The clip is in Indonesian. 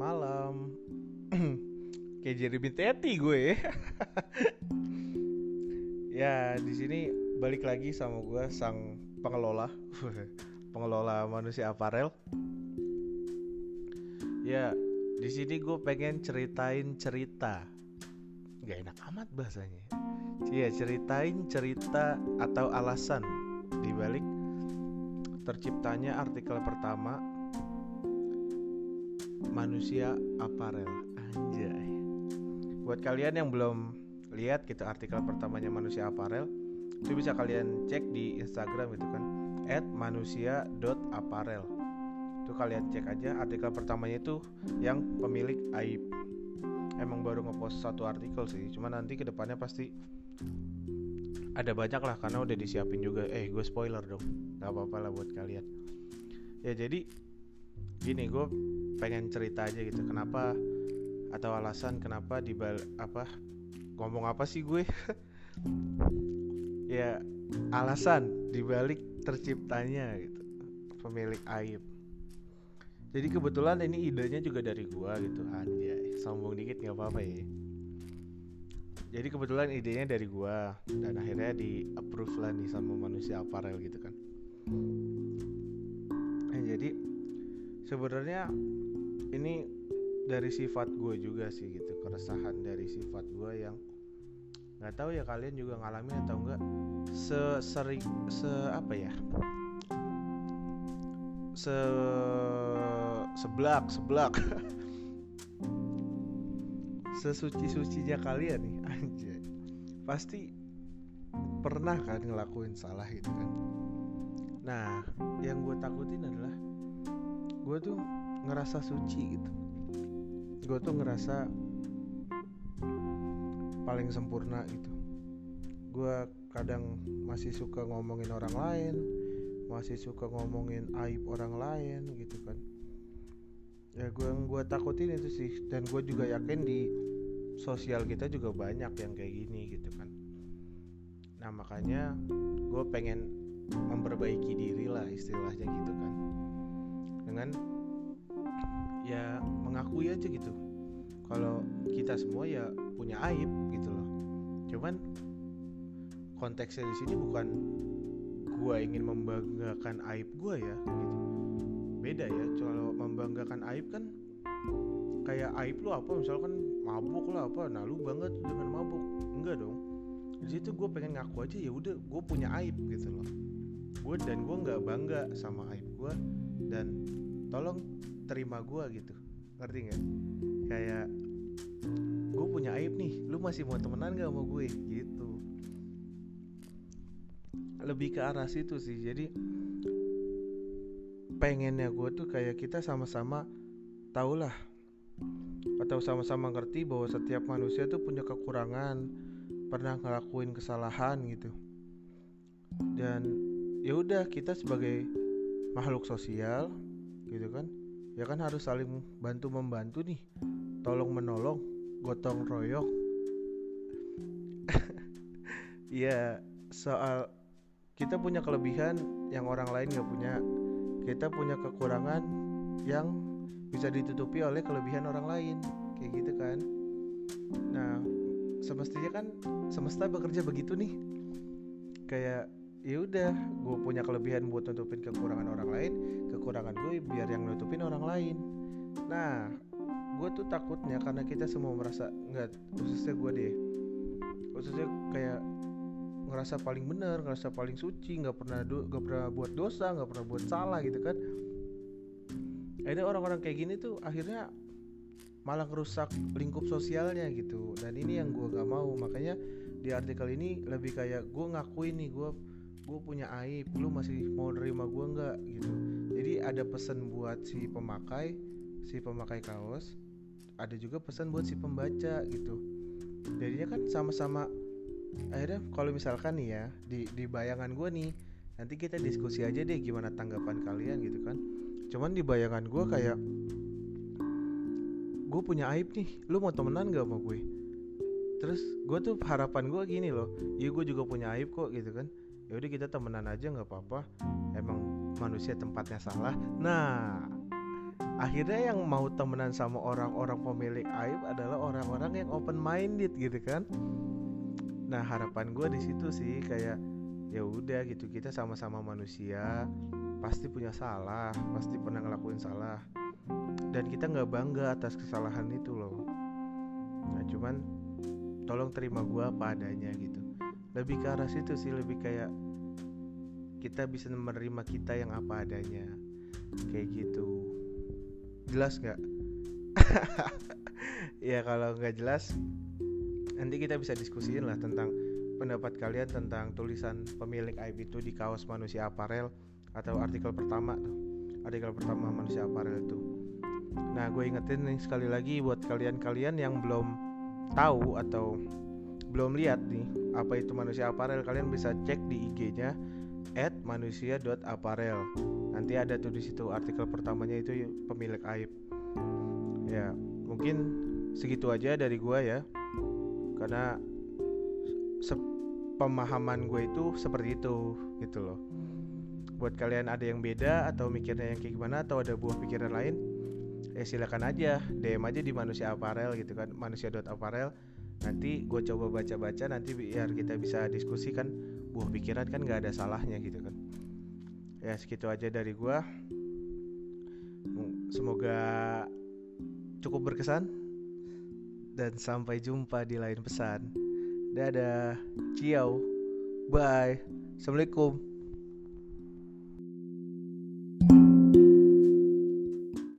malam. Kayak Jeremy Teti gue. ya, di sini balik lagi sama gue sang pengelola. pengelola manusia aparel. Ya, di sini gue pengen ceritain cerita. Gak enak amat bahasanya. Iya, ceritain cerita atau alasan dibalik terciptanya artikel pertama manusia aparel. Anjay. Buat kalian yang belum lihat gitu artikel pertamanya manusia aparel itu bisa kalian cek di Instagram gitu kan at manusia.aparel itu kalian cek aja artikel pertamanya itu yang pemilik aib. Emang baru ngepost satu artikel sih cuma nanti ke depannya pasti ada banyak lah karena udah disiapin juga. Eh gue spoiler dong. Nggak apa-apa lah buat kalian. Ya jadi gini gue pengen cerita aja gitu kenapa atau alasan kenapa di apa ngomong apa sih gue? Ya alasan dibalik terciptanya gitu pemilik aib. Jadi kebetulan ini idenya juga dari gue gitu anjay sombong dikit nggak apa-apa ya. Jadi kebetulan idenya dari gua dan akhirnya di approve lah nih sama manusia aparel gitu kan. Nah, jadi sebenarnya ini dari sifat gue juga sih gitu keresahan dari sifat gue yang nggak tahu ya kalian juga ngalamin atau enggak sesering se apa ya? Se seblak seblak. Sesuci-sucinya kalian nih anjay. Pasti pernah kan ngelakuin salah gitu kan. Nah yang gue takutin adalah gue tuh ngerasa suci gitu. Gue tuh ngerasa paling sempurna gitu. Gue kadang masih suka ngomongin orang lain masih suka ngomongin aib orang lain gitu kan. Ya gue yang gue takutin itu sih dan gue juga yakin di sosial kita juga banyak yang kayak gini gitu kan. Nah makanya gue pengen memperbaiki diri lah istilahnya gitu kan dengan ya mengakui aja gitu. Kalau kita semua ya punya aib gitu loh. Cuman konteksnya di sini bukan gue ingin membanggakan aib gue ya gitu. Beda ya kalau membanggakan aib kan kayak aib lu apa? Misalkan mabuk lah apa? Nah lu banget dengan mabuk. Enggak dong. Di situ gue pengen ngaku aja ya udah gue punya aib gitu loh. Gue dan gue nggak bangga sama aib gue dan tolong terima gue gitu. Ngerti nggak? Kayak gue punya aib nih lu masih mau temenan gak sama gue? Gitu. Lebih ke arah situ sih. Jadi pengennya gue tuh kayak kita sama-sama tahulah atau sama-sama ngerti bahwa setiap manusia tuh punya kekurangan pernah ngelakuin kesalahan gitu. Dan ya udah kita sebagai makhluk sosial gitu kan? Ya kan harus saling bantu membantu nih. Tolong menolong gotong royong. Ya soal kita punya kelebihan yang orang lain nggak punya. Kita punya kekurangan yang bisa ditutupi oleh kelebihan orang lain. Kayak gitu kan. Nah semestinya kan semesta bekerja begitu nih. Kayak ya udah gue punya kelebihan buat nutupin kekurangan orang lain kekurangan gue biar yang nutupin orang lain. Nah gue tuh takutnya karena kita semua merasa nggak khususnya gue deh. Khususnya kayak ngerasa paling benar ngerasa paling suci nggak pernah nggak pernah buat dosa nggak pernah buat salah gitu kan. Ada orang-orang kayak gini tuh akhirnya malah ngerusak lingkup sosialnya gitu. Dan ini yang gue gak mau. Makanya di artikel ini lebih kayak gue ngakuin nih gue gue punya aib lu masih mau nerima gue nggak gitu. Jadi ada pesan buat si pemakai si pemakai kaos ada juga pesan buat si pembaca gitu. Jadinya kan sama-sama akhirnya kalau misalkan nih ya di di bayangan gue nih nanti kita diskusi aja deh gimana tanggapan kalian gitu kan. Cuman di bayangan gue kayak gue punya aib nih lu mau temenan gak sama gue? Terus gue tuh harapan gue gini loh iya gue juga punya aib kok gitu kan ya udah kita temenan aja nggak apa-apa. Emang manusia tempatnya salah. Nah akhirnya yang mau temenan sama orang-orang pemilik aib adalah orang-orang yang open minded gitu kan. Nah harapan gue di situ sih kayak ya udah gitu kita sama-sama manusia pasti punya salah pasti pernah ngelakuin salah. Dan kita nggak bangga atas kesalahan itu loh. Nah cuman tolong terima gue apa adanya gitu lebih ke arah situ sih lebih kayak kita bisa menerima kita yang apa adanya. Kayak gitu. Jelas nggak? Ya kalau nggak jelas nanti kita bisa diskusiin lah tentang pendapat kalian tentang tulisan pemilik aib itu di kaos manusia aparel atau artikel pertama artikel pertama manusia aparel itu. Nah gue ingetin nih sekali lagi buat kalian-kalian yang belum tahu atau belum lihat nih apa itu manusia aparel? Kalian bisa cek di IG-nya at manusia.aparel nanti ada tuh di situ artikel pertamanya itu pemilik aib. Ya mungkin segitu aja dari gua ya. Karena pemahaman gue itu seperti itu gitu loh. Buat kalian ada yang beda atau mikirnya yang kayak gimana atau ada buah pikiran lain ya silakan aja DM aja di manusia aparel gitu kan manusia.aparel nanti gue coba baca-baca nanti biar kita bisa diskusi kan. Buah pikiran kan gak ada salahnya gitu kan. Ya segitu aja dari gua. Semoga cukup berkesan. Dan sampai jumpa di lain pesan. Dadah. Ciao. Bye. Assalamualaikum